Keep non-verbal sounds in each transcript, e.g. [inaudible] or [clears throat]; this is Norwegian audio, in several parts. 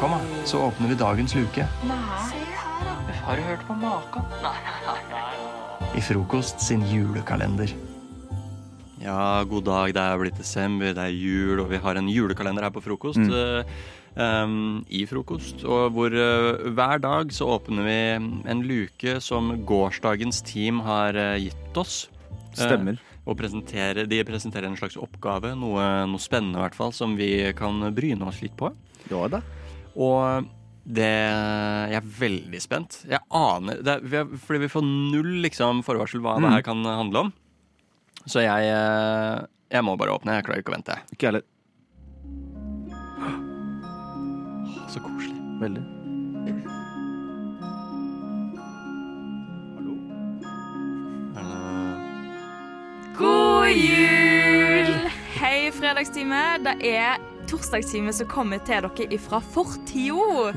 Kom, da, så åpner vi dagens luke. Nei. Har du hørt på maken? I Frokost sin julekalender. Ja, god dag. Det er blitt desember, det er jul, og vi har en julekalender her på frokost. Mm. um, I frokost. Og hvor uh, hver dag så åpner vi en luke som gårsdagens team har uh, gitt oss. Stemmer. Stemmer. og presentere, de presenterer en slags oppgave, noe, noe spennende i hvert fall, som vi kan bryne oss litt på. Ja da. Og det Jeg er veldig spent. Jeg aner det, er- Fordi vi får null liksom, forvarsel hva det Mm. her kan handle om. Så jeg eh, Jeg må bare åpne. Jeg klarer ikke å vente. Ikke heller. Så koselig. Veldig. Er det God jul! Hei, fredagstime. Det er torsdagstime som kommer til dere ifra fortida.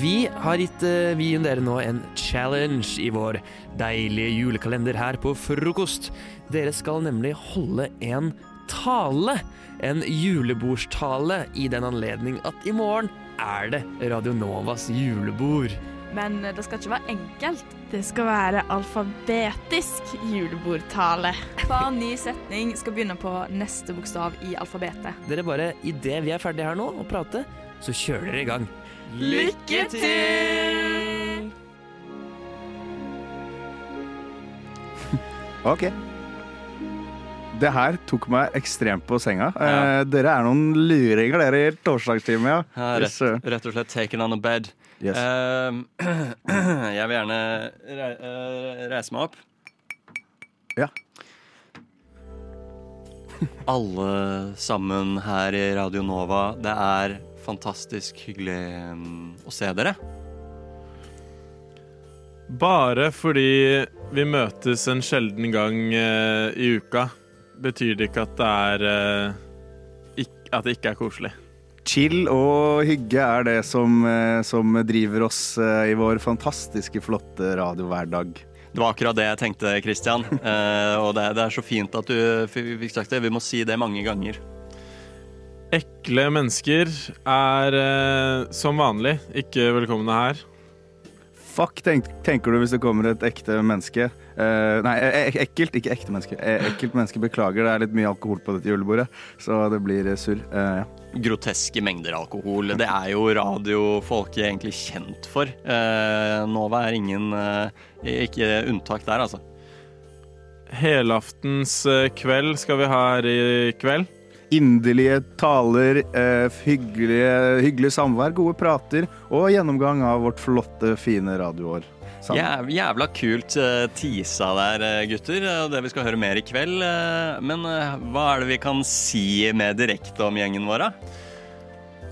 Vi har gitt eh, vi dere nå en challenge i vår deilige julekalender her på frokost. Dere skal nemlig holde en tale. En julebordstale i den anledning at i morgen er det Radio Novas julebord. Men det skal ikke være enkelt. Det skal være alfabetisk julebordtale. Hver ny setning skal begynne på neste bokstav i alfabetet. Dere bare, Idet vi er ferdige her nå og prate, så kjører dere i gang. Lykke til! [laughs] Ok. Det her tok meg ekstremt på senga. Ja. Eh, dere er noen luringer, dere i torsdagstime, ja. Ja, rett, rett og slett taken on a bed. Yes. Eh, [clears throat] jeg vil gjerne eh, reise meg opp. Ja. [laughs] Alle sammen her i Radio Nova, det er fantastisk hyggelig mm, å se dere. Bare fordi vi møtes en sjelden gang eh, i uka, betyr det ikke at det er eh, ikk- At det ikke er koselig. Chill og hygge er det som, eh, som driver oss eh, i vår fantastiske, flotte radiohverdag. Det var akkurat det jeg tenkte, Christian. [laughs] Eh, og det, det er så fint at du fikk sagt det. Vi må si det mange ganger. Ekle mennesker er eh, som vanlig ikke velkomne her. Fuck, tenk, tenker du hvis det kommer et ekte menneske uh, Nei, e- e- ekkelt, ikke ekte menneske. Eh, ekkelt menneske, beklager, det er litt mye alkohol på dette julebordet, så det blir eh, surr. Uh, ja. Groteske mengder alkohol. Det er jo radiofolket egentlig kjent for. Uh, Nova er ingen Ikke unntak der, altså. Helaftens kveld skal vi ha her i kveld. Inderlige taler, eh, hyggelige, hyggelig samvær, gode prater og gjennomgang av vårt flotte, fine radioår. Jæv, jævla kult uh, teasa der, eh, gutter. Og det vi skal høre mer i kveld. eh, men eh, hva er det vi kan si mer direkte om gjengen vår, da?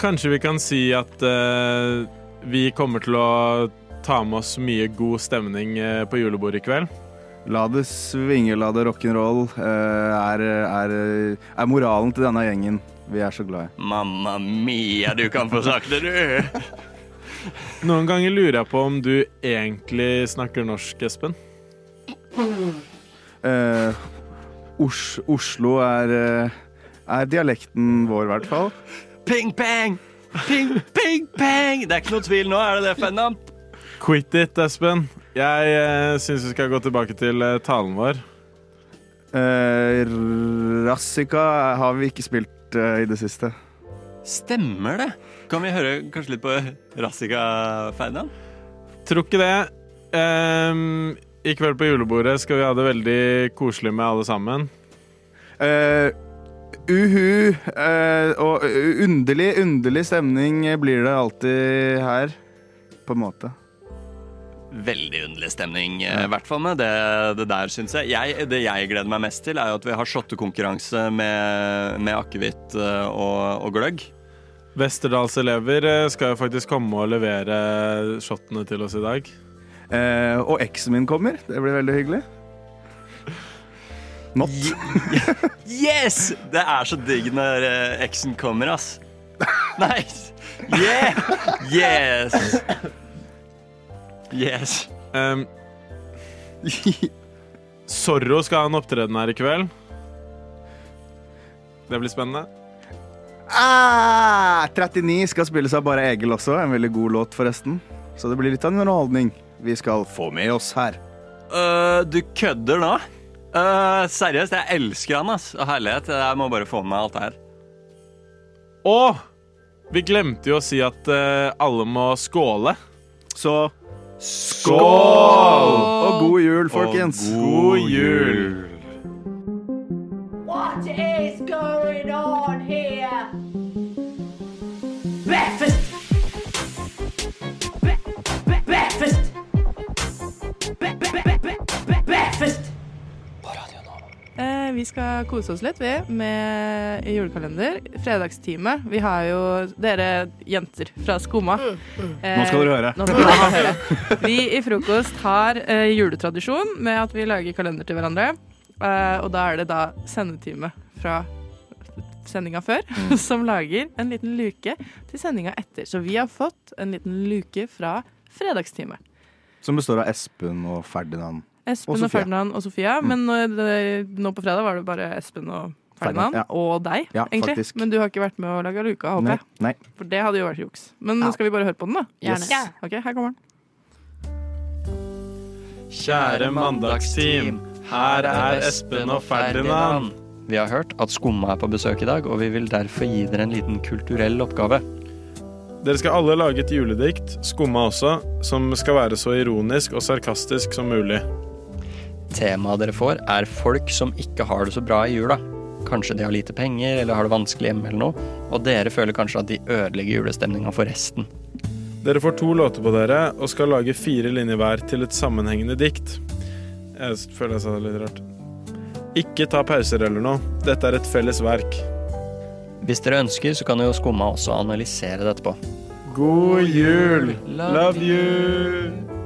Kanskje vi kan si at uh, vi kommer til å ta med oss mye god stemning eh, på julebordet i kveld. La det svinge, la det rock'n'roll eh, er, er, er moralen til denne gjengen vi er så glad i. Mamma mia, du kan få sagt det, du! Noen ganger lurer jeg på om du egentlig snakker norsk, Espen. Eh, Os Oslo er, eh, er dialekten vår, i hvert fall. Ping, pang! Ping, ping, pang! Det er ikke noe tvil nå, er det det, Fennam? Quit it, Espen. Jeg uh, syns vi skal gå tilbake til eh, talen vår. Eh, Rassika har vi ikke spilt eh, i det siste. Stemmer det? Kan vi høre kanskje litt på Rassika, Ferdinand? Tror ikke det. Ehm, I kveld på julebordet skal vi ha det veldig koselig med alle sammen. Eh, uhu eh, og uh, underlig, underlig stemning blir det alltid her, på en måte. Veldig underlig stemning, eh, i hvert fall med det, det der, syns jeg. jeg. Det jeg gleder meg mest til, er jo at vi har shottekonkurranse med, med akevitt eh, og, og gløgg. Westerdals-elever eh, skal jo faktisk komme og levere shottene til oss i dag. Eh, og eksen min kommer. Det blir veldig hyggelig. Not. Yes! Det er så digg når eksen kommer, ass. Nice! Yeah! Yes! Yes. Um, [laughs] Zorro skal ha en opptreden her i kveld. Det blir spennende. Ah, 39 skal spilles av bare Egil også. En veldig god låt, forresten. Så det blir litt av en underholdning vi skal få med oss her. Uh, du kødder nå? Uh, seriøst, jeg elsker han, ass. Herlighet. Jeg må bare få med meg alt det her. Og vi glemte jo å si at uh, alle må skåle. Så skål! Og god jul, folkens. God jul. Eh, vi skal kose oss litt, vi, med julekalender. Fredagstime. Vi har jo dere jenter fra Skumma. Eh, Nå skal dere høre. nå skal dere høre. Vi i Frokost har eh, juletradisjon med at vi lager kalender til hverandre. Eh, og da er det da sendetime fra sendinga før [laughs] som lager en liten luke til sendinga etter. Så vi har fått en liten luke fra fredagstime. Som består av Espen og Ferdinand. Espen Og og, Ferdinand og Sofia. Men nå, nå på fredag var det bare Espen og Ferdinand. Ferdinand, ja. Og deg, Ja, egentlig. faktisk. Men du har ikke vært med å lage luka, håper jeg. Nei. For det hadde jo vært juks. Men Ja. skal vi bare høre på den, da? Yes. Yes. Ok, her kommer den. Kjære mandagsteam. Her er Espen og Ferdinand. Vi har hørt at Skumma er på besøk i dag, og vi vil derfor gi dere en liten kulturell oppgave. Dere skal alle lage et juledikt, skumma også, som skal være så ironisk og sarkastisk som mulig. Temaet dere får, er folk som ikke har det så bra i jula. Kanskje de har lite penger eller har det vanskelig hjemme eller noe, og dere føler kanskje at de ødelegger julestemninga for resten. Dere får to låter på dere og skal lage fire linjer hver til et sammenhengende dikt. Jeg føler jeg sa det litt rart. Ikke ta pauser eller noe. Dette er et felles verk. Hvis dere ønsker, så kan jo Skumma også analysere det etterpå. God jul! Love you!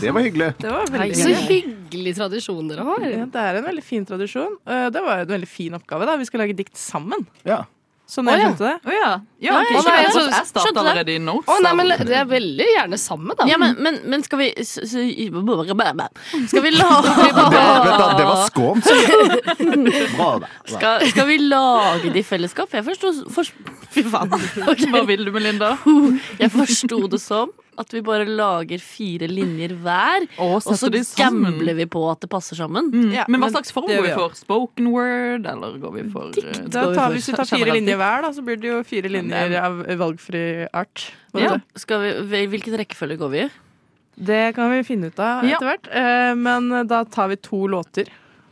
Det var hyggelig. Det var veldig så hyggelig tradisjon dere har. Ja, det er en veldig fin tradisjon. Eh, Det var en veldig fin oppgave. da. Vi skal lage dikt sammen. Ja. Sånn jeg skjønte det. Å ja. ja nei, jeg jeg, så- jeg starter det. allerede i notes. Å nei, men Det er veldig gjerne sammen, da. Ja, men, men, men skal vi Skal vi Det, lage vet [laughs] du, det var skånt. Bra, da. skal, skal vi lage det i fellesskap? Jeg forsto for, Fy faen. Hva vil du, Melinda? Jeg forsto det som at vi bare lager fire linjer hver, Og og så gambler vi på at det passer sammen. Mm. Ja, men hva men slags form går vi for? Spoken word, eller går vi for Dikt? Da tar for hvis vi tar fire linjer hver, da, så blir det jo fire linjer av valgfri art. Ja. Skal vi, hvilken rekkefølge går vi i? Det kan vi finne ut av etter hvert. Ja. Men da tar vi to låter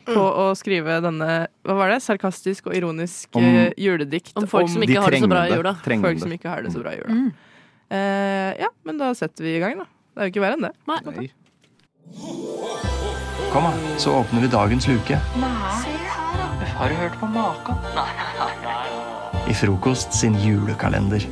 på å skrive denne hva var det, sarkastisk og ironisk Om- eh, juledikt Om folk som ikke har det så bra i jula. folk som ikke har det så bra i jula. Mm. Eh, ja, men da setter vi i gang, da. Det er jo ikke verre enn det. Nei. Kom, da, så åpner vi dagens luke Nei. Har du hørt på maken? i Frokost sin julekalender.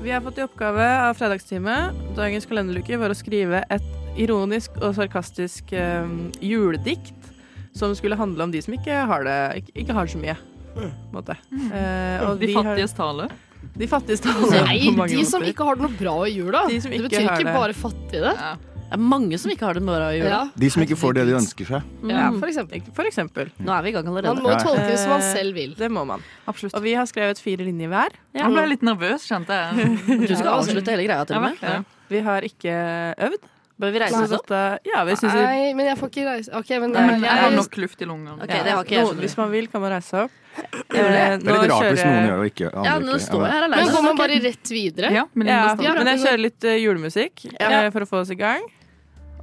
Vi har fått i oppgave av Fredagstime, dagens kalenderluke, var å skrive et ironisk og sarkastisk um, juledikt som skulle handle om de som ikke har det, ikke, ikke har så mye. Eh, og De vi har- tale? De fattiges tale. Nei, på mange de som måter. ikke har det noe bra i jula. De som Det betyr har ikke det. bare fattige. Ja. Det er mange som ikke har det bra i jula. Ja. De som ikke får det de ønsker seg. ja, Mm. for eksempel. For eksempel. Nå er vi i gang Man må Ja. tolke det som man selv vil. Det må man. Absolutt. Og vi har skrevet fire linjer hver. Ja. Jeg ble litt nervøs, kjente jeg. Du skal avslutte hele greia til og med. ja. Vi har ikke øvd. Bør vi reise oss opp? ja, vi synes Nei, men jeg får ikke reise. Ok, men Nei, jeg, Jeg har nok luft i lungene. Okay, det har ikke jeg, skjønner Hvis man vil, kan man reise opp. Det er litt rart hvis noen gjør det og ikke andre Ja, nå står jeg her men går man bare rett videre? Ja, men, Ja, men jeg kjører litt eh, julemusikk Ja. eh, for å få oss i gang.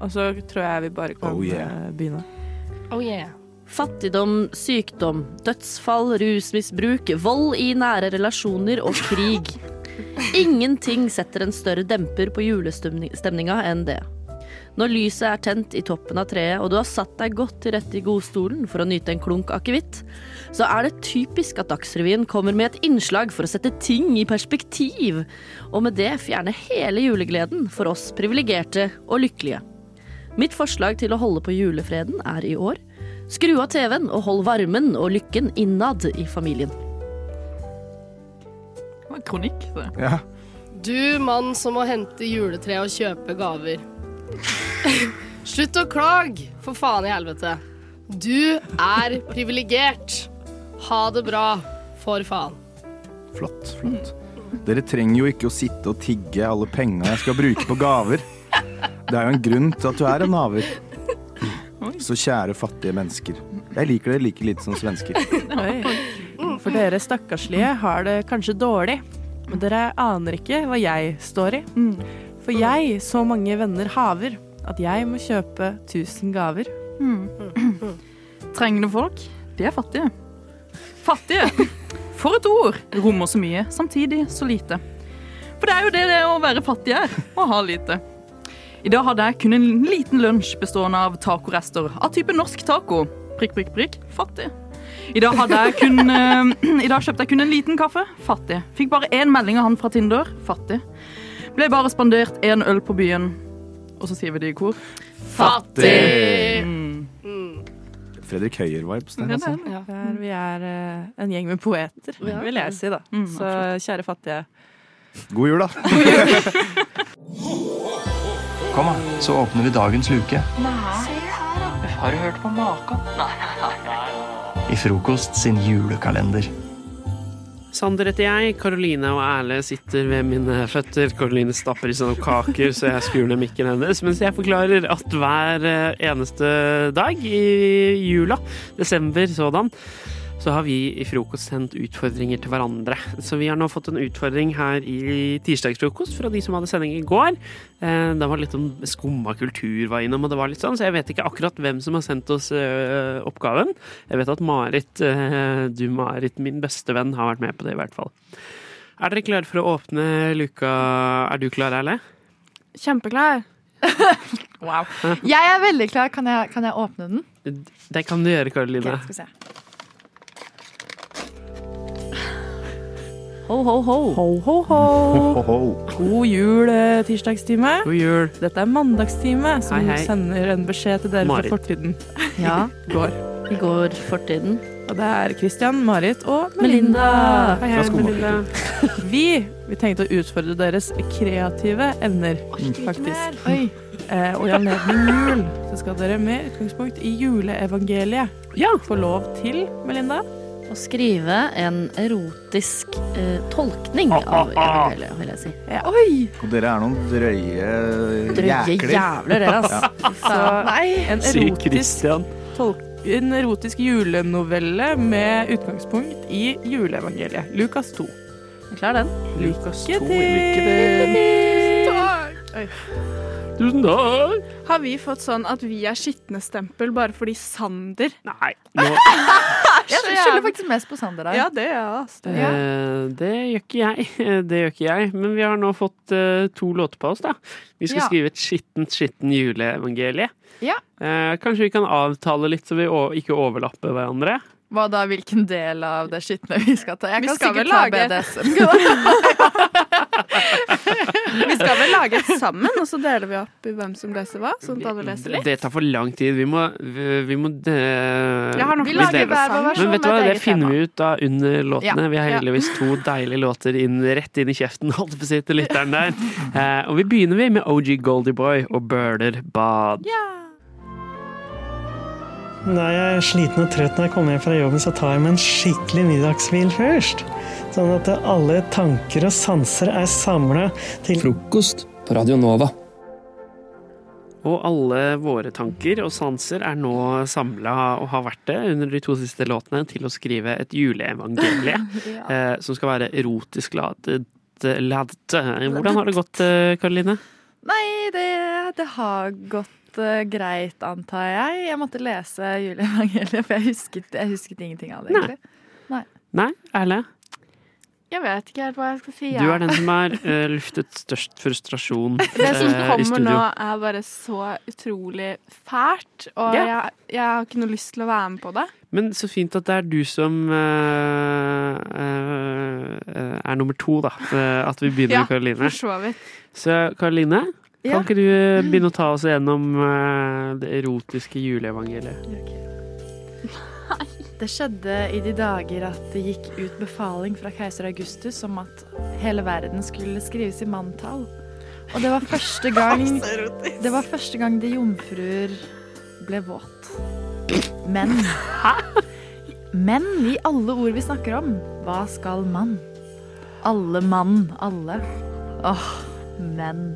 Og så tror jeg vi bare kan Oh, yeah. eh, begynne. Oh yeah. Fattigdom, sykdom, dødsfall, rusmisbruk, vold i nære relasjoner og krig. [laughs] Ingenting setter en større demper på julestemninga enn det. Når lyset er tent i toppen av treet, og du har satt deg godt til rette i godstolen for å nyte en klunk akevitt, så er det typisk at Dagsrevyen kommer med et innslag for å sette ting i perspektiv, og med det fjerne hele julegleden for oss privilegerte og lykkelige. Mitt forslag til å holde på julefreden er i år skru av TV-en og hold varmen og lykken innad i familien. Det var en kronikk. Det. Ja. Du mann som må hente juletre og kjøpe gaver. [laughs] Slutt å klage, for faen i helvete. Du er privilegert. Ha det bra, for faen. Flott, flott. Dere trenger jo ikke å sitte og tigge alle penga jeg skal bruke på gaver. Det er jo en grunn til at du er en naver. Så kjære fattige mennesker. Jeg liker dere like lite som svensker. Oi. For dere stakkarslige har det kanskje dårlig, men dere aner ikke hva jeg står i. For jeg så mange venner haver at jeg må kjøpe tusen gaver. Trengende folk, de er fattige. Fattige! [laughs] For et ord! Rommer så mye, samtidig så lite. For det er jo det det å være fattig er, å ha lite. I dag hadde jeg kun en liten lunsj bestående av tacorester av type norsk taco. Prikk, prikk, prikk. Fattig. I dag, hadde jeg kun, uh, [clears throat] I dag kjøpte jeg kun en liten kaffe. Fattig. Fikk bare én melding av han fra Tinder. Fattig. Ble bare spandert én øl på byen. Og så sier vi det i kor. Fattig! Mm. Fredrik Høyer-vibes der, Ja, altså. Ja, er. Vi er uh, en gjeng med poeter, Ja. vil jeg si, da. Mm, Så kjære fattige. God jul, da. [laughs] Kom, da, så åpner vi dagens luke. Har du hørt på maken? I Frokost sin julekalender. Sander heter jeg. Karoline og Erle sitter ved mine føtter. Karoline stapper i seg noen kaker, så jeg skrur ned mikken hennes. Mens jeg forklarer at hver eh, eneste dag i jula, desember sådan, så har vi i frokost sendt utfordringer til hverandre. Så vi har nå fått en utfordring her i tirsdagsfrokost fra de som hadde sending i går. Eh, Det var litt om skumma kultur var innom, og det var litt sånn, så jeg vet ikke akkurat hvem som har sendt oss eh, oppgaven. Jeg vet at Marit, eh, du Marit, min beste venn, har vært med på det i hvert fall. Er dere klare for å åpne luka? Er du klar, Erle? Kjempeklar. [laughs] wow. Jeg er veldig klar. Kan jeg, kan jeg åpne den? Det kan du gjøre, Karoline. Okay, skal vi se. Ho, ho, ho. Ho, ho, ho. Ho, ho. God jul, eh, tirsdagstime. God jul. Dette er mandagstime, som Hei, hei. sender en beskjed til dere Marit. fra fortiden. [laughs] Ja, Går. i går fortiden. Og det er Christian, Marit og Melinda. Melinda. Hei, hei, Melinda. Vi, vi tenkte å utfordre deres kreative evner, faktisk. Oi. Eh, og i anledning jul så skal dere med utgangspunkt i juleevangeliet Ja. få lov til, Melinda, Å skrive en erotisk eh, tolkning av evangeliet, vil jeg si. Oi. Og dere er noen drøye Drøye jækler. jævler, dere, altså. Så Nei. en erotisk, tolk, en erotisk julenovelle med utgangspunkt i juleevangeliet. Lukas 2. Klar den? Lykke to, til! Oi. Tusen takk. Har vi fått sånn at vi er skitne stempel bare fordi Sander Nei, nå, [laughs] Jeg skylder faktisk mest på Sander der. Ja, det er. Ja. eh, det gjør ikke jeg. [laughs] Det gjør ikke jeg. Men vi har nå fått eh, to låter på oss, da. Vi skal Ja. skrive et skittent, skitten juleevangelie. Ja. Eh, kanskje vi kan avtale litt, så vi ikke overlapper hverandre. Hva da, hvilken del av det skitne vi skal ta? Jeg Vi kan sikkert ta lage- BDSM. [laughs] [laughs] vi skal vel lage et sammen, og så deler vi opp i hvem som leser hva, sånn at alle leser litt. Det tar for lang tid. Vi må, vi, vi må Jeg har vi lager hver vår versjon Men vet du hva, det finner vi ut da under låtene. Ja, Vi har heldigvis to deilige låter inn, rett inn i kjeften, [laughs] holdt på å si til lytteren der. Eh, og vi begynner vi med OG Goldie og Burner Bad. Når jeg er sliten og trøtt når jeg kommer hjem fra jobben, så tar jeg meg en skikkelig middagshvil først. Sånn at alle tanker og sanser er samla til Frokost på Radio Nova. Og alle våre tanker og sanser er nå samla og har vært det under de to siste låtene til å skrive et juleevangelie [laughs] eh, som skal være erotisk ladet. ladet. Hvordan har det gått, eh, Karoline? Nei, det, det har gått eh, greit, antar jeg. Jeg måtte lese juleevangeliet, for jeg husket, jeg husket ingenting av det, Nei. egentlig. Nei, Erle? Jeg vet ikke helt hva jeg skal si. Du er den som har uh, luftet størst frustrasjon i [laughs] studio. Det som eh, kommer nå, er bare så utrolig fælt, og yeah. jeg, jeg har ikke noe lyst til å være med på det. Men så fint at det er du som uh, uh, er nummer to, da. At vi begynner Ja, med Karoline. Så Karoline, kan Ja. ikke du eh, begynne å ta oss gjennom eh, det erotiske juleevangeliet? [laughs] Det skjedde i de dager at det gikk ut befaling fra keiser Augustus om at hele verden skulle skrives i manntall. Og det var første gang [laughs] Det var første gang de jomfruer ble våt. Men Men i alle ord vi snakker om, hva skal mann? Alle mann, alle. Åh, menn.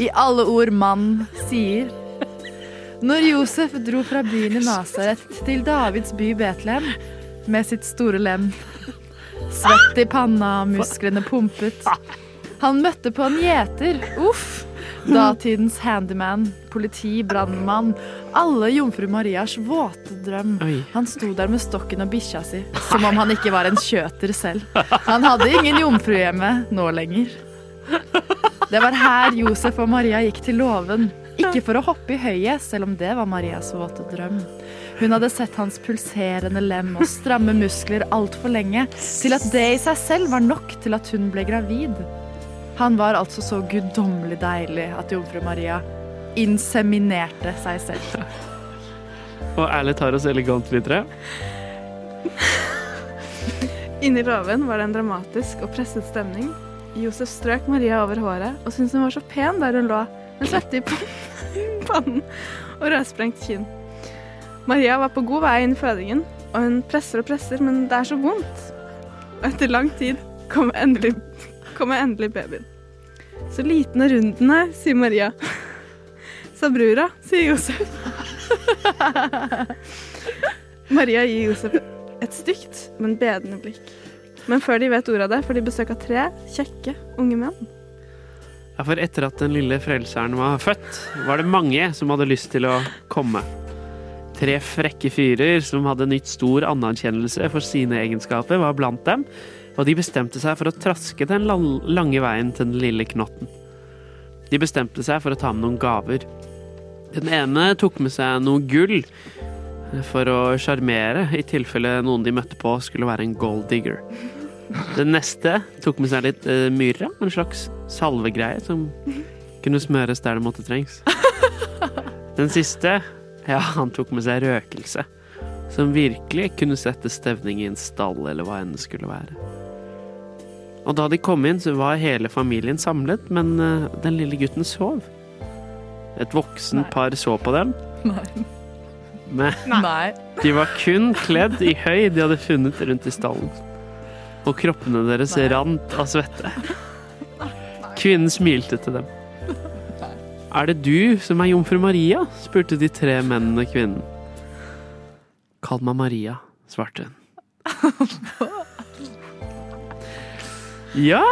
I alle ord mann sier. Når Josef dro fra byen i Nasaret til Davids by Betlehem med sitt store lem, svett i panna, musklene pumpet. Han møtte på en gjeter. Uff! Datidens handyman, politi, brannmann. Alle jomfru Marias våte drøm. Han sto der med stokken og bikkja si, som om han ikke var en kjøter selv. Han hadde ingen jomfru hjemme nå lenger. Det var her Josef og Maria gikk til låven. Ikke for å hoppe i høyet, selv om det var Marias våte drøm. Hun hadde sett hans pulserende lem og stramme muskler altfor lenge til at det i seg selv var nok til at hun ble gravid. Han var altså så guddommelig deilig at jomfru Maria inseminerte seg selv. Og ærlig tar oss elegant videre. Inni låven var det en dramatisk og presset stemning. Josef strøk Maria over håret og syntes hun var så pen der hun lå, med svette i [laughs] pannen og rødsprengt kinn. Maria var på god vei inn i fødingen, og hun presser og presser, men det er så vondt. Og etter lang tid kommer endelig, kommer endelig babyen. Så liten og rund den er, sier Maria. [laughs] Sa brura, sier Josef. [laughs] Maria gir Josef et stygt, men bedende blikk. Men før de vet ordet av det, får de besøk av tre kjekke unge menn. Ja, for etter at den lille frelseren var født, var det mange som hadde lyst til å komme. Tre frekke fyrer som hadde nytt stor anerkjennelse for sine egenskaper, var blant dem, og de bestemte seg for å traske den lange veien til den lille knotten. De bestemte seg for å ta med noen gaver. Den ene tok med seg noe gull for å sjarmere, i tilfelle noen de møtte på skulle være en gold digger. Den neste tok med seg litt uh, myrra, en slags salvegreie som kunne smøres der det måtte trengs. Den siste, ja, han tok med seg røkelse, som virkelig kunne sette stevning i en stall eller hva enn det skulle være. Og da de kom inn, så var hele familien samlet, men uh, den lille gutten sov. Et voksen par så på dem, Nei. Men Nei. de var kun kledd i høy de hadde funnet rundt i stallen. Og kroppene deres rant av svette. Kvinnen smilte til dem. Er det du som er jomfru Maria? spurte de tre mennene kvinnen. Kall meg Maria, svarte hun. [laughs] Ja,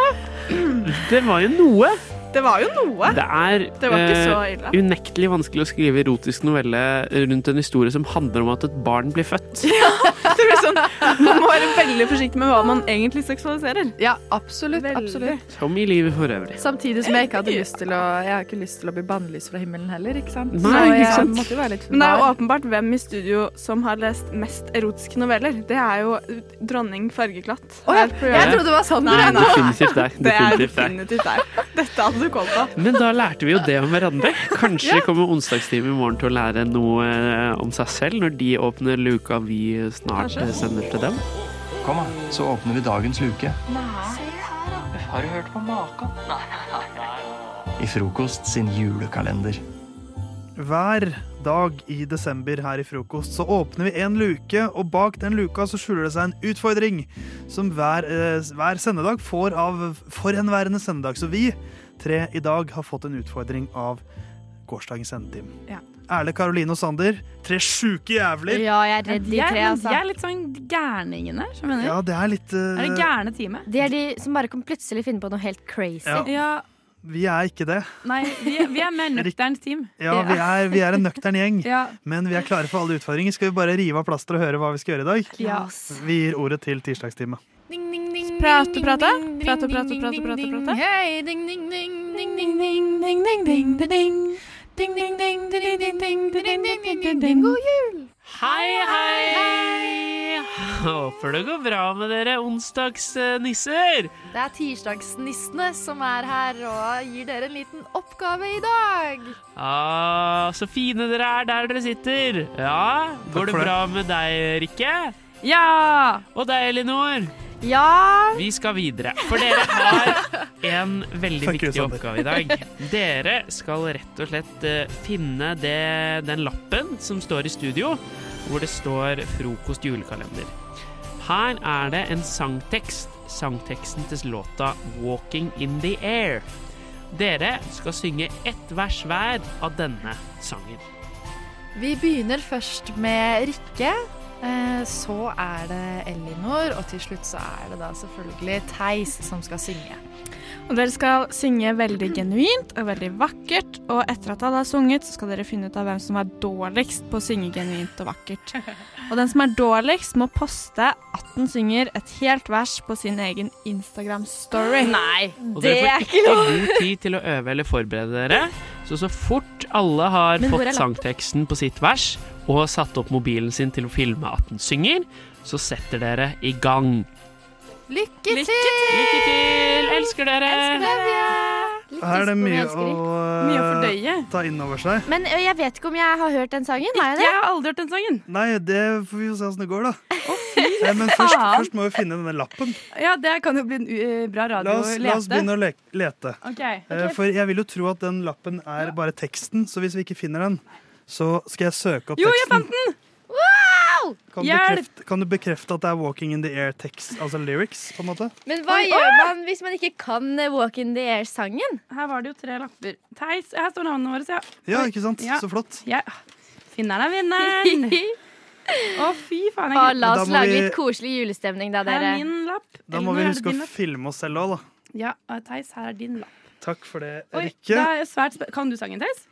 det var jo noe. Det var jo noe. Det er Det var ikke så ille. unektelig vanskelig å skrive erotisk novelle rundt en historie som handler om at et barn blir født. [laughs] Det blir sånn, man må være veldig forsiktig med hva man egentlig seksualiserer. Ja, absolutt. absolutt. Som i livet for øvrig. Samtidig som jeg ikke hadde lyst til å Jeg har ikke lyst til å bli bannlyst fra himmelen heller, ikke sant? Nei, Så ikke jeg sant. måtte jo være litt Men det er jo åpenbart hvem i studio som har lest mest erotiske noveller. Det er jo dronning Fargeklatt. Oh, ja, jeg trodde det var sånn. Nei, nei. Definitivt deg. Det er Definitivt deg. Dette hadde du koll på. Men da lærte vi jo det om hverandre. Kanskje kommer onsdagstime i morgen til å lære noe eh, om seg selv når de åpner luka vi snart Kanskje. sender til dem. Kom, da, så åpner vi dagens luke. Nei. Har du hørt på maken? I Frokost sin julekalender. Hver dag i desember her i frokost så åpner vi en luke, og bak den luka så skjuler det seg en utfordring som hver, eh, hver sendedag får av forhenværende sendedag. Så vi tre i dag har fått en utfordring av gårsdagens sendetime. Ja. Erle, Karoline og Sander, tre sjuke jævler. Ja, jeg er redd de er, tre, altså. de er litt sånn gærningene? Ja, det er litt uh... Er det gærne teamet? De er de som bare kan plutselig finne på noe helt crazy. Ja. Ja, Vi er ikke det. nei, vi, vi er mer nøkternt team. Ja, vi er, vi er en nøktern gjeng, Ja. men vi er klare for alle utfordringer. Skal vi bare rive av plasteret og høre hva vi skal gjøre i dag? Yes. Vi gir ordet til tirsdagsteamet. Prate, prate. Prate, prate, prate, prate, prate. Hei, ding, ding, ding, ding, ding, ding, ding, ding, ding, ding, ding. Ding, ding, ding, ding, ding, ding, ding, ding, ding. God jul! Hei, hei! Håper det går bra med dere onsdagsnisser. Det er tirsdagsnissene som er her og gir dere en liten oppgave i dag. Ah, så fine dere er der dere sitter. Ja, Går det. bra med deg, Rikke? Ja! Og deg, Elinor? Ja! Vi skal videre, for dere har en veldig viktig oppgave i dag. Dere skal rett og slett eh, finne det, den lappen som står i studio, hvor det står 'Frokost julekalender'. Her er det en sangtekst. Sangteksten til låta 'Walking in the Air'. Dere skal synge ett vers hver av denne sangen. Vi begynner først med Rikke. Eh, Så er det Elinor, og til slutt så er det da selvfølgelig Theis som skal synge. Og dere skal synge veldig genuint og veldig vakkert. Og etter at alle har sunget, så skal dere finne ut av hvem som er dårligst på å synge genuint og vakkert. Og den som er dårligst, må poste at den synger et helt vers på sin egen Instagram-story. Nei, det er ikke lov! Og dere får ikke god tid til å øve eller forberede dere. Så så fort alle har fått sangteksten på sitt vers og har satt opp mobilen sin til å filme at den synger, så setter dere i gang. Lykke til! Lykke til! Elsker dere! Her er det mye å, Mye å fordøye. ta inn over seg. Men jeg vet ikke om jeg har hørt den sangen. Har jeg det? Jeg har aldri hørt den sangen. Nei, det får vi jo se åssen det går, da. Eh, Men først, først må vi finne denne lappen. Ja, det kan jo bli en uh, bra radio La å oss, lete. la oss begynne å le lete. Ok. Eh, For jeg vil jo tro at den lappen er bare teksten, så hvis vi ikke finner den, så skal jeg søke opp Jo, jeg teksten. fant den! Kan du, Hjelp! bekrefte, kan du bekrefte at det er 'Walking in the Air' tekst, altså lyrics, på en måte? Men hva Oi, gjør man hvis man ikke kan eh, Walk in the Air-sangen? Her var det jo tre lapper. Theis, her står navnene våre. Ja. Ja, ikke sant? Ja. Så flott. Ja. Finneren er vinneren. [laughs] Å, fy faen. Jeg la oss lage vi- litt koselig julestemning, da, Her er min lapp. Da må vi huske å lapp? filme oss selv òg, da. Ja, Theis, her er din lapp. Takk for det, Oi, det er Kan du sangen, Theis?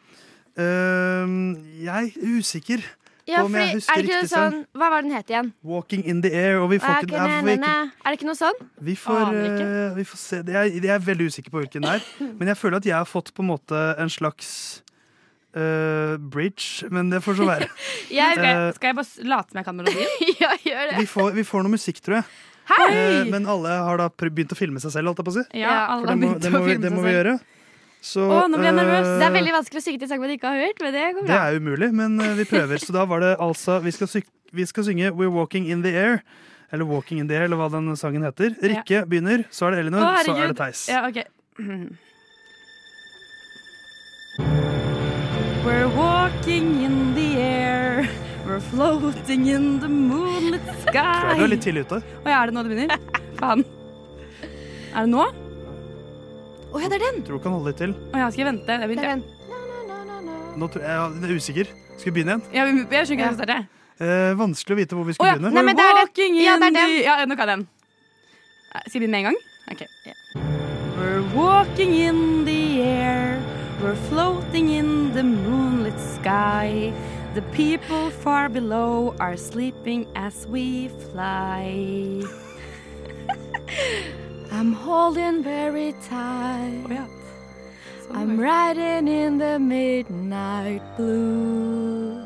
Ehm, jeg er usikker Ja, fordi, er det ikke riktig sånn. Hva var den het igjen? 'Walking in the Air', og vi får ikke, ikke, ja, ne, ikke er det ikke noe sånn? Vi får, uh, vi får se. Jeg, jeg er veldig usikker på hvilken det er. [laughs] Men jeg føler at jeg har fått på en måte en slags uh, bridge, men det får så være. [laughs] Jeg, skal, Eh, skal jeg bare late som jeg kan melodien? [laughs] ja, gjør Vi får, vi får noe musikk, tror jeg. Hei! Eh, men alle har da begynt å filme seg selv, holdt jeg på å si. Ja, alle har det må, å filme vi, selv. det må seg vi selv. gjøre. Så, Åh, nå ble jeg nervøs. eh, Det er veldig vanskelig å synge til sang man ikke har hørt, men det går bra. Det er umulig, men eh, vi prøver. Så da var det altså Vi skal, vi skal synge 'We're Walking in the Air'. Eller 'Walking in the Air', eller hva den sangen heter. Rikke begynner, så er det Elinor, Åh, så er det Theis. Ja, okay. We're walking in the air. We're floating in the moonlit sky. Tror jeg du er litt tidlig ute. Å ja, er det nå det begynner? Faen. Er det nå? Å ja, det er den! Tror du kan holde litt til. Å ja, skal jeg vente? Jeg begynte. Nå tror jeg, jeg er usikker. Skal vi begynne igjen? Ja, vi- jeg skjønner ikke hva det er. Eh, vanskelig å vite hvor vi Å skal ja. begynne. Nei, men det er det. walking Ja, in det er den. the Ja, nå kan jeg den. Eh, Skal jeg begynne med en gang? Ok. We're walking in the air. We're floating in the moonlit sky. The people far below are sleeping as we fly. [laughs] I'm holding very tight. Å ja. I'm riding in the midnight blue.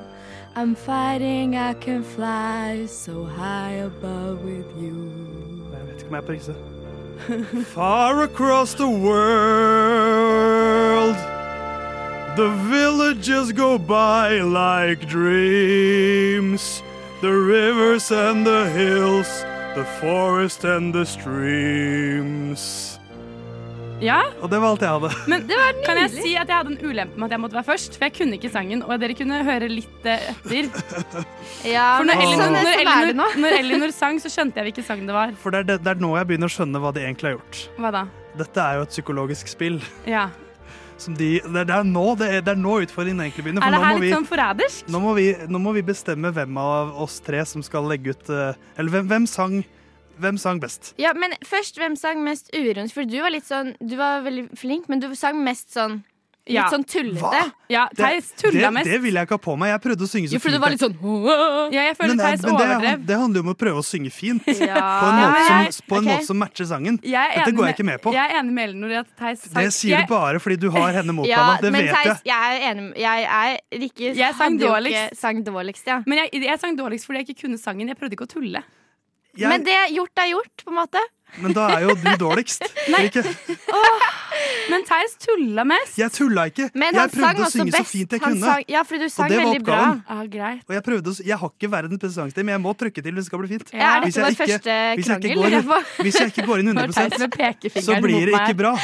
I'm fighting, I can fly so high above with you. Jeg vet ikke om jeg er på riktig. Far across the world The villages go by like dreams The rivers and the hills The forest and the streams Ja, Og det var alt jeg hadde. men [laughs] kan jeg si at jeg hadde en ulempe med at jeg måtte være først? For jeg kunne ikke sangen, og dere kunne høre litt eh, etter. [laughs] Ja, For når Elinor, sånn, når, sånn det Elinor, nå. [laughs] når Elinor sang, så skjønte jeg hvilken sang det var. For det er, det, det er nå jeg begynner å skjønne hva de egentlig har gjort. Hva da? Dette er jo et psykologisk spill. Ja. Som de, det, er- nå, det, er, det er nå utfordringen egentlig begynner. Er det her litt sånn forrædersk? Nå nå må vi bestemme hvem av oss tre som skal legge ut eh, Eller hvem, hvem, sang, hvem sang best? Ja, men først, hvem sang mest uironisk? For du var litt sånn Du var veldig flink, men du sang mest sånn Litt Ja. sånn tullete. Hva? Ja, Det, Theis tulla mest. det vil jeg ikke ha på meg. Jeg prøvde å synge så Jo, for du fint. var litt sånn Ja, jeg føler men, det- Theis men det, det handler jo om å prøve å synge fint. Ja. På en, måte, Ja, som, på en okay. måte som matcher sangen. Jeg er Dette går jeg ikke med på. Jeg er enig med Elinor i at Theis sang Det sier jeg, du bare fordi du har henne mot [laughs] Ja, deg. Det men vet Theis, jeg. jeg er enig Jeg er ikke Jeg sang dårligst. ikke sang dårligst, ja. Men jeg, jeg sang dårligst fordi jeg ikke kunne sangen. Jeg prøvde ikke å tulle. Jeg, Men det gjort er gjort, på en måte. Men da er jo du dårligst. [laughs] Ikke? Men Theis tulla mest. Jeg tulla ikke. Men jeg prøvde å synge synge så fint jeg Han kunne. sang, ja, fordi du sang det var oppgaven. Ah. Og jeg, prøvde jeg har ikke verdens beste sangstil, men jeg må trykke til hvis det skal bli fint. Ja, Hvis jeg ikke- hvis jeg går-? Hvis jeg ikke går inn 100 med så blir det ikke bra.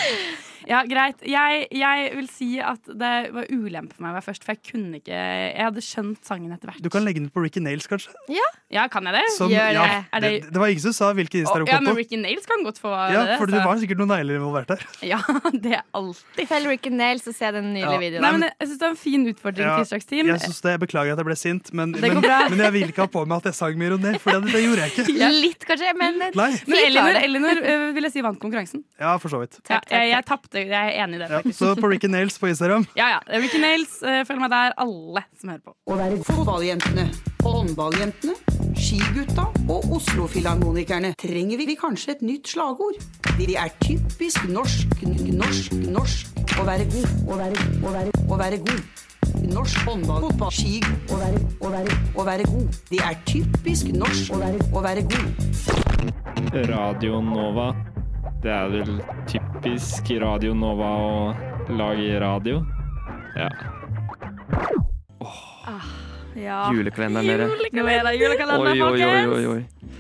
Ja, greit. Jeg, jeg vil si at det var ulempe for meg å være først, for jeg kunne ikke Jeg hadde skjønt sangen etter hvert. Du kan legge den ut på Ricky Nails, kanskje. Ja, ja kan jeg det? Som- Gjør ja, det. Er det det, det var ingen som sa hvilken Å, ja, men Ricky Nails kan godt få Ja, det. for det var sikkert noen negler involvert der. [laughs] Ja, det er alltid. Følg Ricky Nails og se den nydelige Ja. videoen. Nei, men jeg syns det var en fin utfordring, Ja, til jeg, synes det, jeg beklager at jeg ble sint, men, Det men, bra. men jeg vil ikke ha på meg at jeg sang med ironi, for det, det gjorde jeg ikke. [laughs] Litt, kanskje, men Nei. Men Elinor. Elinor øh, vil jeg si vant konkurransen. Ja, for så vidt. Ja, jeg jeg tapte. Jeg er enig i det, Ja, så på Ricky Nails på Instagram. [laughs] Ja, ja. Ricky Nails, øh, følg meg der, alle som hører på. Å være fotballjentene, håndballjentene, skigutta og Oslo-filharmonikerne trenger vi kanskje et nytt slagord. De er typisk norsk, norsk, norsk. Å være god, å være, å være, å være god. Norsk håndball, fotball, ski. Å være, å være, å være god. Det er typisk norsk å være, å være god. Radio Nova. Det er vel typisk Radio Nova å lage radio. Ja. Ja. Julekalenderen, dere. Nå er det julekalender, Oi, oi, oi, oi, oi.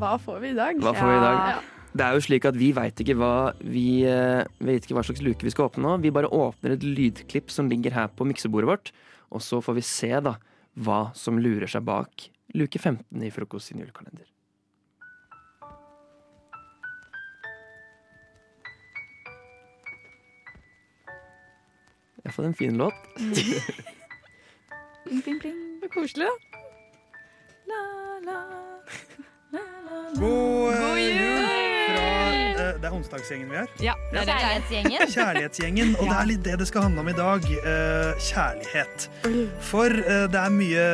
Hva får vi i dag? Hva får vi i dag? Det er jo slik at vi veit ikke eh, vet ikke hva slags luke vi skal åpne nå. Vi bare åpner et lydklipp som ligger her på miksebordet vårt, og så får vi se da hva som lurer seg bak luke 15 i Frokost sin julekalender. Jeg har fått en fin låt. Pling, pling, pling. Så koselig, da. God, God jul! Fra, eh, det er onsdagsgjengen vi er. Ja, det er det. Kjærlighetsgjengen. Kjærlighetsgjengen, og det er litt det det skal handle om i dag. eh, kjærlighet. For eh, det er mye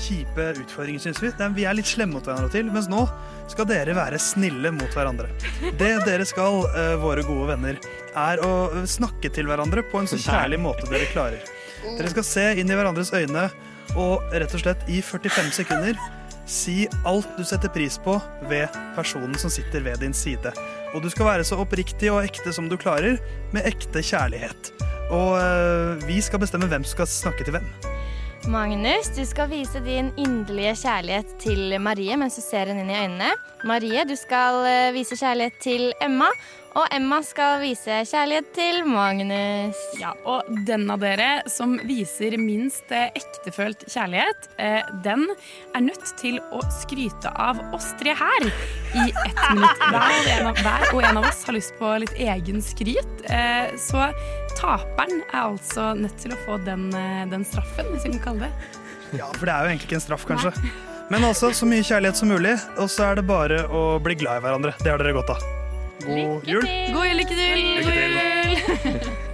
kjipe utfordringer, syns vi. Er, vi er litt slemme mot hverandre til, mens nå skal dere være snille mot hverandre. Det dere skal, våre gode venner, er å eh, snakke til hverandre på en så kjærlig måte dere klarer. Dere skal se inn i hverandres øyne og rett og slett i 45 sekunder si alt du setter pris på ved personen som sitter ved din side. Og du skal være så oppriktig og ekte som du klarer, med ekte kjærlighet. Og øh, vi skal bestemme hvem som skal snakke til hvem. Magnus, du skal vise din inderlige kjærlighet til Marie mens du ser henne inn i øynene. Marie, du skal eh, vise kjærlighet til Emma. Og Emma skal vise kjærlighet til Magnus. Ja, og den av dere som viser minst eh, ektefølt kjærlighet, eh, den er nødt til å skryte av oss tre her i ett minutt. Hver hver og en av oss har lyst på litt egen skryt. Så taperen er altså nødt til å få den, eh, den straffen, hvis vi kan kalle det. Ja, For det er jo egentlig ikke en straff, kanskje. Men altså, så mye kjærlighet som mulig, og så er det bare å bli glad i hverandre. Det har dere godt av. God jul. God jul, lykke til! Lykke til. [laughs]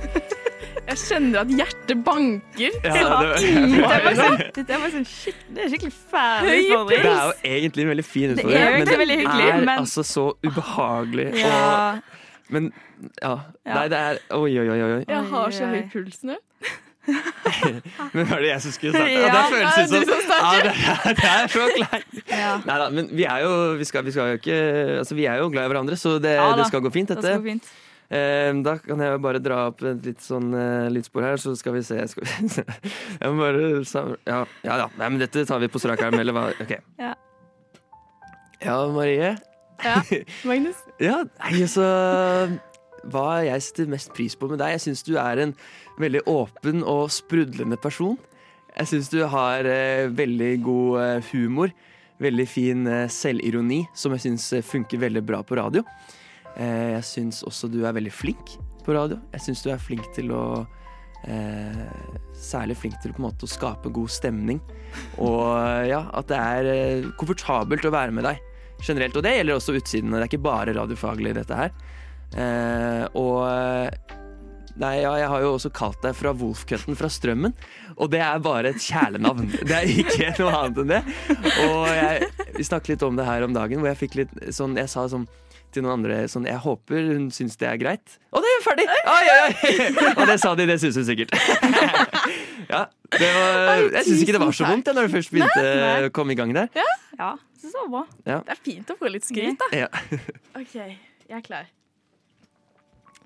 Jeg kjenner at hjertet banker. Ja, det- ingen- jeg det er sånn, det er sånn det er skikkelig fæl utfordring. Det er jo egentlig en veldig fin Det er men egentlig det er men- altså så ubehagelig. Ja. Og, men ja. Ja. Nei, det er Oi, oi, oi. oi. Jeg har så høy puls nå. [laughs] Men var det jeg som skulle starte? Ja, det føles det er ut som som ja, det, er, det er så kleint. Ja. Nei da, men vi er jo vi skal, vi skal jo ikke Altså, vi er jo glad i hverandre, så det, Ja det skal gå fint, det dette. skal gå fint. Eh, da kan jeg jo bare dra opp et litt sånn eh, lydspor her, så skal vi se. Skal vi se. [laughs] Jeg må bare Ja, ja. ja. Nei, men dette tar vi på strak arm, eller hva? OK. Ja. Ja, Marie. Ja, [laughs] Magnus? Ja, nei, altså Hva jeg setter mest pris på med deg? Jeg syns du er en veldig åpen og sprudlende person. Jeg syns du har eh, veldig god eh, humor. Veldig fin eh, selvironi, som jeg syns eh, funker veldig bra på radio. Eh, jeg syns også du er veldig flink på radio. Jeg syns du er flink til å eh, Særlig flink til på en måte å skape god stemning. Og ja, at det er komfortabelt å være med deg generelt. Og det gjelder også utsiden. Det er ikke bare radiofaglig, dette her. Eh, og eh, Nei, ja, jeg har jo også kalt deg fra Wolfcutten fra Strømmen. Og det er bare et kjælenavn. [laughs] Det er ikke noe annet enn det. Og jeg, vi snakket litt om det her om dagen, hvor jeg fikk litt sånn Jeg sa sånn til noen andre sånn Jeg håper hun syns det er greit. Og det er ferdig! Oi, oi, oi! [laughs] Og det sa de, det syns hun sikkert. [laughs] Ja, det var, jeg syns ikke det var så vondt når du først begynte å komme i gang der. Ja, ja synes det var bra. Ja. Det er fint å få litt skryt, da. Ja. [laughs] OK, jeg er klar.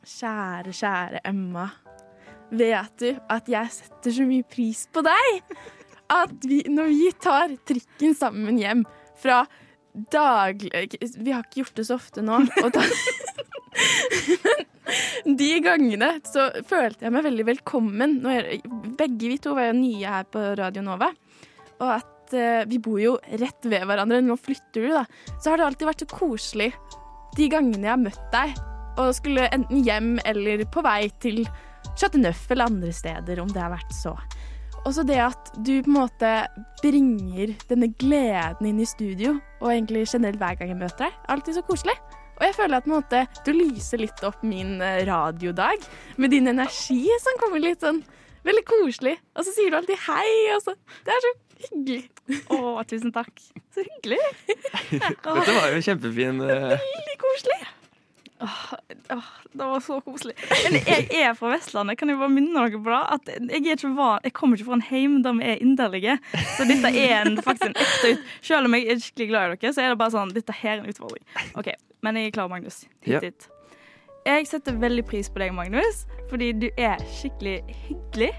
Kjære, kjære Emma. Vet du at jeg setter så mye pris på deg? At vi, når vi tar trikken sammen hjem fra daglig Vi har ikke gjort det så ofte nå. Da, de gangene så følte jeg meg veldig velkommen. Er, begge vi to var jo nye her på Radio Nova. Og at eh, vi bor jo rett ved hverandre. Nå flytter du, da. Så har det alltid vært så koselig de gangene jeg har møtt deg og skulle enten hjem eller på vei til Chateau Neuf eller andre steder, om det har vært så. Også det at du på en måte bringer denne gleden inn i studio, og egentlig generelt hver gang jeg møter deg. Alltid så koselig. Og jeg føler at på en måte, du lyser litt opp min eh, radiodag med din energi som kommer litt sånn veldig koselig. Og så sier du alltid hei. Og så. Det er så hyggelig. Å, tusen takk. Så hyggelig. [laughs] Dette var jo kjempefin eh, Veldig koselig. Åh, åh, det var så koselig. Men jeg er fra Vestlandet. Kan jeg bare minne dere på det? At jeg, van, jeg kommer ikke fra en heim der vi er inderlige. Så dette er en, faktisk en ekte ut... Selv om jeg er skikkelig glad i dere, så er det bare sånn Dette her er en utfordring. OK, men jeg er klar, Magnus. Hit, hit. Jeg setter veldig pris på deg, Magnus, fordi du er skikkelig hyggelig.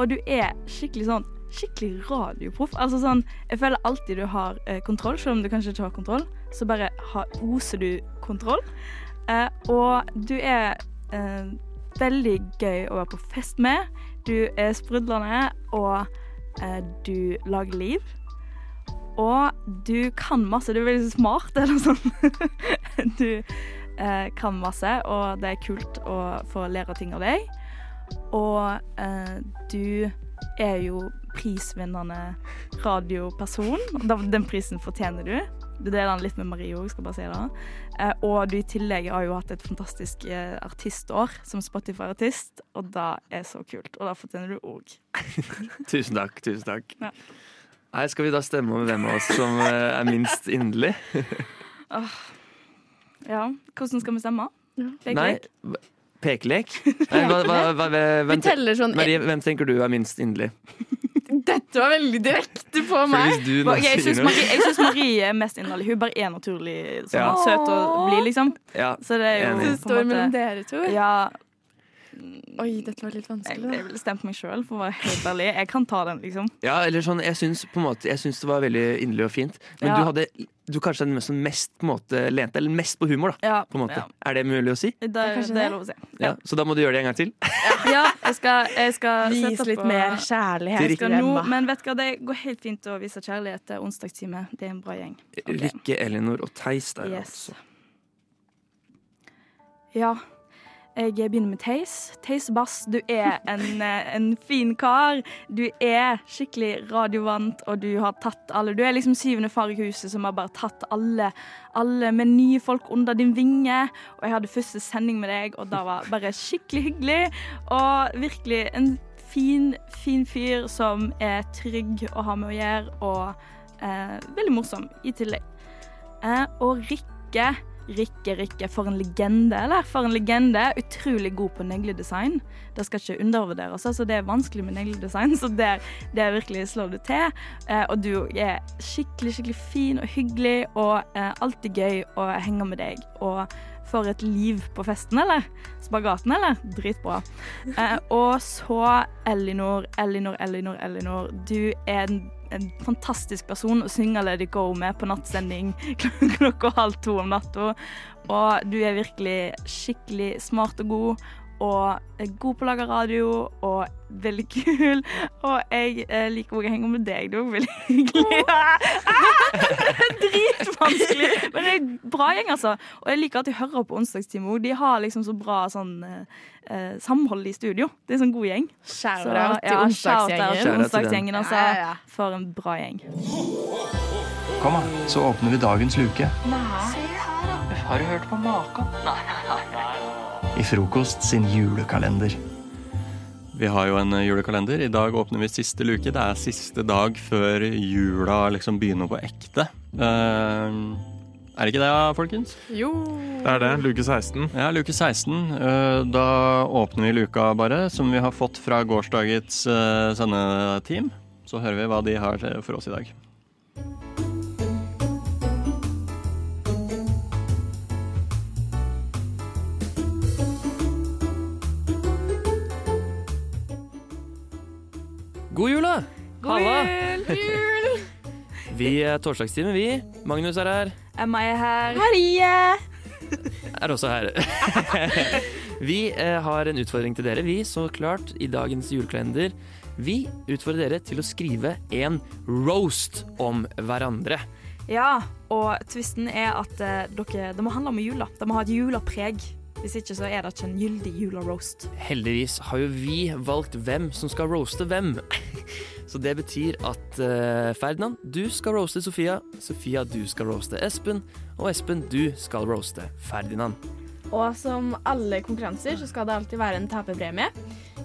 Og du er skikkelig sånn Skikkelig radioproff. Altså sånn, Jeg føler alltid du har eh, kontroll, selv om du kanskje ikke har kontroll. Så bare har, oser du kontroll. Eh, og du er eh, veldig gøy å være på fest med. Du er sprudlende, og eh, du lager liv. Og du kan masse. Du er veldig smart, [laughs] eller sånt. du eh, kan masse, og det er kult å få lære ting av deg. Og eh, du er jo prisvinnende radioperson. Den prisen fortjener du. Du deler den litt med Marie òg, skal bare si det. Eh, og du i tillegg har jo hatt et fantastisk eh, artistår som Spotify-artist, og det er så kult. Og det fortjener du òg. [laughs] Tusen takk. tusen takk Ja. Nei, Skal vi da stemme over hvem av oss som eh, er minst inderlig? [laughs] Ja, hvordan skal vi stemme? Pekelek? Nei, pekelek? [laughs] Nei, hva, hva, hva, hvem, Vi teller sånn- Marie, hvem tenker du er minst inderlig? Dette var veldig direkte på meg. Ok, jeg syns Marie, synes Marie er mest innholdig. Hun bare er naturlig sånn Ja. søt og blid, liksom. Ja, Så det er jo enig. På en står mellom dere to. Ja, Oi, dette var litt jeg, vanskelig. jeg ville stemt meg sjøl, for å være helt ærlig. Jeg kan ta den, liksom. Ja, eller sånn, jeg syns, på en måte, jeg syns det var veldig inderlig og fint. Men Ja. du hadde du kanskje den mest, mest på måte lente, eller mest på humor, da. Ja, På en måte. ja. Er det mulig å si? Det, kanskje det det. er lov å si. Ja. Så da må du gjøre det en gang til. [laughs] Ja, jeg skal, jeg skal Vise sette litt på- mer kjærlighet. Jeg skal nå, men vet du hva, det går helt fint å vise kjærlighet til onsdagstime. Det er en bra gjeng. Okay. Rikke, Elinor og Theis der, Yes. altså. Ja. Jeg begynner med Theis. Theis Bass, du er en, [laughs] eh, en fin kar. Du er skikkelig radiovant, og du har tatt alle Du er liksom syvende far i huset som har bare tatt alle, alle med nye folk under din vinge. Og jeg hadde første sending med deg, og det var bare skikkelig hyggelig. Og virkelig en fin, fin fyr som er trygg å ha med å gjøre, og eh, veldig morsom i tillegg. Eh, og Rikke Rikke, Rikke, for en legende, eller? For en legende. Utrolig god på negledesign. Det skal ikke undervurderes. Altså, det er vanskelig med negledesign, [laughs] så det, det virkelig slår du til. Eh, og du er skikkelig, skikkelig fin og hyggelig, og eh, alltid gøy å henge med deg. Og for et liv på festen, eller? Spagaten, eller? Dritbra. Eh, og så Elinor, Elinor, Elinor, Elinor. Du er en en fantastisk person å synge It Go med på nattsending [laughs] klokka halv to om natta. Og du er virkelig skikkelig smart og god, og er god på å lage radio, og veldig kul. Og jeg eh, liker òg å henge med deg, du er veldig hyggelig. [laughs] Dritvanskelig! Men det er bra gjeng, altså. Og jeg liker at de hører på onsdagstime òg. De har liksom så bra sånn eh, eh, samhold i studio. Det er sånn god gjeng. Shout-out til ja, onsdagsgjengen. altså. Ja, ja, ja. For en bra gjeng. Kom, da, så åpner vi dagens luke. Nei. Har du hørt på maken? I Frokost sin julekalender. Vi har jo en eh, julekalender. I dag åpner vi siste luke. Det er siste dag før jula liksom begynner på ekte. Uh, er det ikke det, folkens? Jo. Det er det. Luke 16. Ja, luke 16. Uh, Da åpner vi luka bare, som vi har fått fra gårsdagets uh, sendeteam. Så hører vi hva de har for oss i dag. God jul, da! God Halla! jul! [laughs] Vi er torsdagstime, vi. Magnus er her. Emma er her. Marie! Er også her. [laughs] Vi eh, har en utfordring til dere, vi, så klart, i dagens julekalender. Vi utfordrer dere til å skrive en roast om hverandre. Ja, og tvisten er at eh, dere, det må handle om jula. Det må ha et julepreg. Hvis ikke så er det ikke en gyldig jula-roast. Heldigvis har jo vi valgt hvem som skal roaste hvem. [laughs] Så det betyr at uh, Ferdinand, du skal roaste Sofia. Sofia, du skal roaste Espen. Og Espen, du skal roaste Ferdinand. Og som alle konkurranser så skal det alltid være en taperpremie.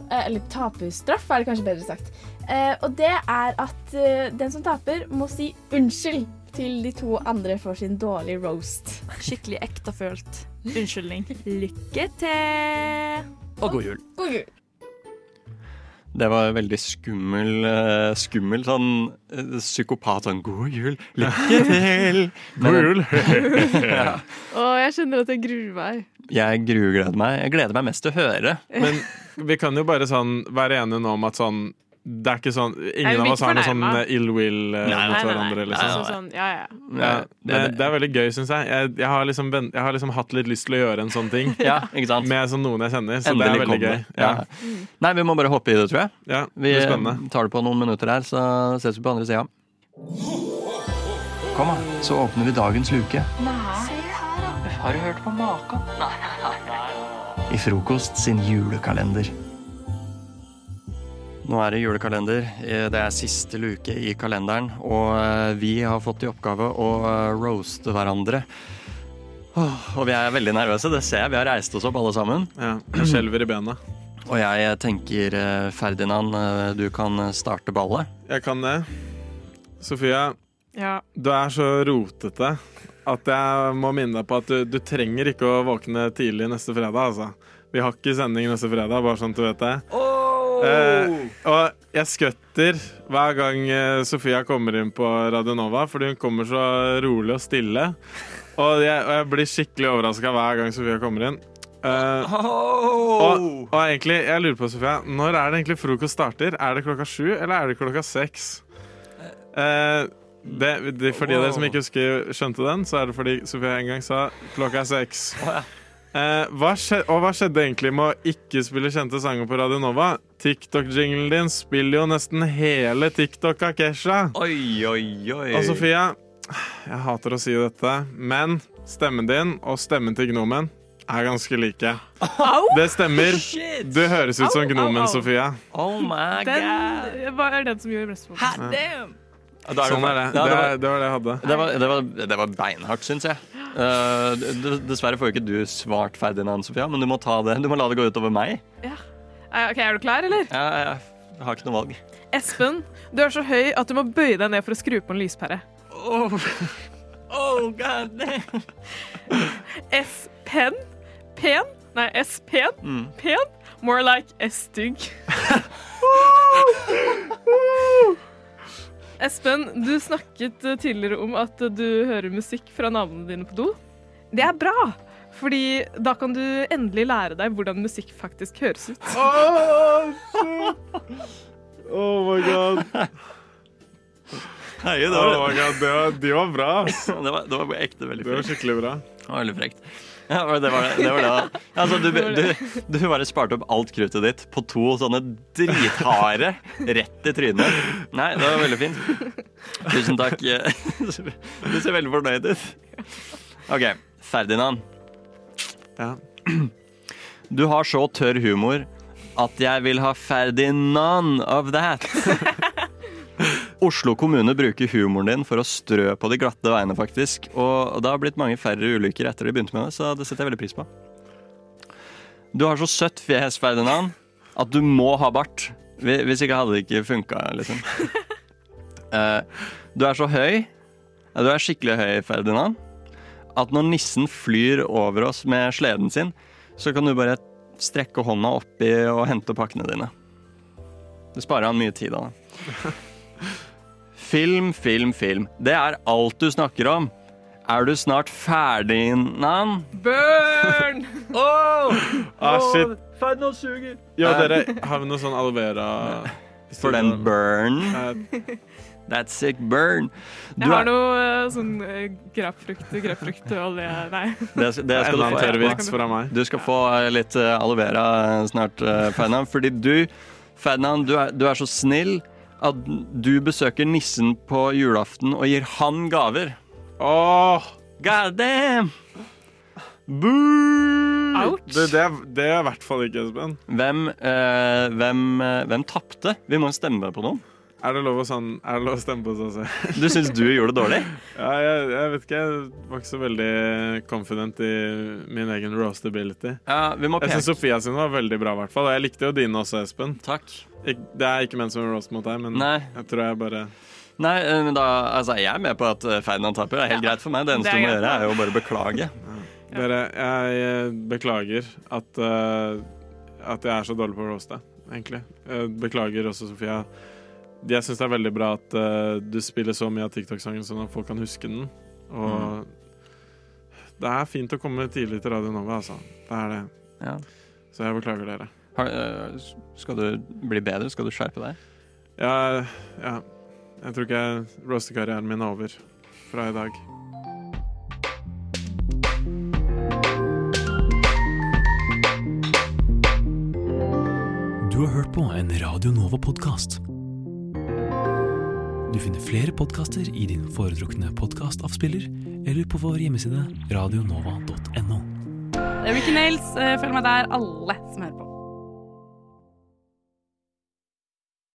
Eh, Eller taperstraff, er det kanskje bedre sagt. Eh, og det er at eh, den som taper, må si unnskyld til de to andre for sin dårlige roast. Skikkelig ektefølt unnskyldning. Lykke til! Og god jul. God jul. Det var veldig skummel, eh, skummel sånn eh, psykopat sånn God jul, lykke [laughs] til! God jul. [laughs] ja. Og jeg kjenner at jeg gruer meg. Jeg grugleder meg. Jeg gleder meg mest til å høre. [laughs] Men vi kan jo bare sånn være enige nå om at sånn det er ikke sånn Ingen av oss har noe sånn eh, ill will Nei, nei, mot hverandre. Liksom. Altså, sånn, ja, ja. Ja, det, det er veldig gøy, syns jeg. Jeg, jeg, har liksom, jeg har liksom hatt litt lyst til å gjøre en sånn ting [laughs] Ja, ikke sant? med sånn noen jeg kjenner. Så Endelig det er veldig kom gøy. Ja. Nei, vi må bare hoppe i det, tror jeg. Ja, Vi det blir spennende. tar det på noen minutter her, så ses vi på andre sida. Kom, da. Så åpner vi dagens luke. Nei. Har du hørt på maken? I Frokost sin julekalender. Nå er det julekalender. Eh, Det er siste luke i kalenderen, og eh, vi har fått i oppgave å eh, roaste hverandre. Og vi er veldig nervøse, det ser jeg. Vi har reist oss opp alle sammen. Ja, jeg skjelver i bena. Og jeg tenker, Ferdinand, du kan starte ballet. Jeg kan det. Sofia, Ja. du er så rotete at jeg må minne deg på at du, du trenger ikke å våkne tidlig neste fredag. Altså. Vi har ikke sending neste fredag, bare sånn at du vet det. Eh, og jeg skvetter hver gang eh, Sofia kommer inn på Radio Nova, fordi hun kommer så rolig og stille. Og jeg, og jeg blir skikkelig overraska hver gang Sofia kommer inn. Uh, og, og egentlig, jeg lurer på, Sofia, når er det egentlig frokost starter? Er det klokka sju, eller er det klokka seks? Uh, det, det, for de av dere som ikke husker skjønte den, så er det fordi Sofia en gang sa klokka er seks. Eh, hva og hva skjedde egentlig med å ikke spille kjente sanger på Radio Nova? TikTok-jinglen din spiller jo nesten hele TikTok av Kesha. Oi, oi, oi. Og Sofia, jeg hater å si dette, men stemmen din og stemmen til Gnomen er ganske like. Det stemmer. Du høres ut som Au, au, Gnomen, au. Sofia. Oh my Den var den som gjorde mest vondt. Sånn er det. Ja, Det, var- det var det jeg hadde. Det var, det var, det var beinhardt, syns jeg. Eh, d- dessverre får jo ikke du svart Ferdinand, Sofia, men du må ta det. Du må la det gå utover meg. Ja. Ok, Er du klar, eller? Ja, jeg har ikke noe valg. Espen, du er så høy at du må bøye deg ned for å skru på en lyspære. Oh, oh god. S-pen? Pen? Nei, S-pen? Mm. Pen? More like S-stygg. [laughs] Espen, du snakket eh, tidligere om at eh, du hører musikk fra navnene dine på do. Det er bra, fordi da kan du endelig lære deg hvordan musikk faktisk høres ut. Oh my god. Hei, det Oh var, my god, det var, de var bra. det var, det var ekte veldig Det var skikkelig bra. Det var veldig frekt. [laughs] Ja, det var det. det, var det. Altså, du, du, du bare sparte opp alt kruttet ditt på to sånne dritharde rett i trynet. Nei, det var veldig fint. Tusen takk. [laughs] Du ser veldig fornøyd ut. OK, Ferdinand. Ja. Du har så tørr humor at jeg vil ha Ferdinand of that. [laughs] Oslo kommune bruker humoren din for å strø på de glatte veiene, faktisk. Og det har blitt mange færre ulykker etter de begynte med det, så det setter jeg veldig pris på. Du har så søtt fjes, Ferdinand, at du må ha bart. Hvis ikke hadde det ikke funka, liksom. [laughs] Eh, Du er så høy, du er skikkelig høy, Ferdinand, at når nissen flyr over oss med sleden sin, så kan du bare strekke hånda oppi og hente pakkene dine. Det sparer han mye tid av. [laughs] Film, film, film. Det er alt du snakker om. Er du snart ferdig, Nan? Burn! [laughs] Oh! Ah, shit. Ferdinand suger. Ja, dere, har vi noe sånn aloe vera For den burn? That's That sick burn. Du Jeg har noe eh, sånn eh, grapefrukt, grapefruktolje [laughs] Nei. Det, skal- det skal du få fra meg. Du skal få eh, litt eh, aloe vera eh, snart, eh, Ferdinand. Fordi du, Ferdinand, du er, du er så snill at du besøker nissen på julaften og gir han gaver. Åh! God damn! Boo! Det, det, er- det er i hvert fall ikke Espen. Hvem, eh, hvem, eh, hvem tapte? Vi må stemme på noen. Er det lov å, sånn, er det lov å stemme på oss selv? Du syns du gjorde det dårlig? [laughs] Ja, jeg, jeg vet ikke. Jeg var ikke så veldig confident i min egen roastability. Ja, vi må Jeg syns Sofia sin var veldig bra, i hvert fall. Og jeg likte jo dine også, Espen. Takk. Ik det er ikke ment som en roast mot deg, men Nei. jeg tror jeg bare Nei, eh, men da, altså, jeg er med på at eh, Ferdinand taper. Det er helt greit for meg. Det eneste Det du må gjøre, er jo bare beklage. Dere, jeg eh, beklager at, uh, at jeg er så dårlig på å roaste, egentlig. Jeg beklager også, Sofia. Jeg syns det er veldig bra at uh, du spiller så mye av TikTok-sangen sånn at folk kan huske den. Og det er fint å komme tidlig til Radio Nova, altså. Det er det. Ja. Så jeg beklager dere. Har, eh, skal du bli bedre? Skal du skjerpe deg? Ja, ja. Jeg tror ikke roastekarrieren min er over fra i dag. Du har hørt på en Radio Nova-podkast. Du finner flere podkaster i din foretrukne podkastavspiller eller på vår hjemmeside radionova.no. Ricky Nails, eh, følg meg der, alle som hører på.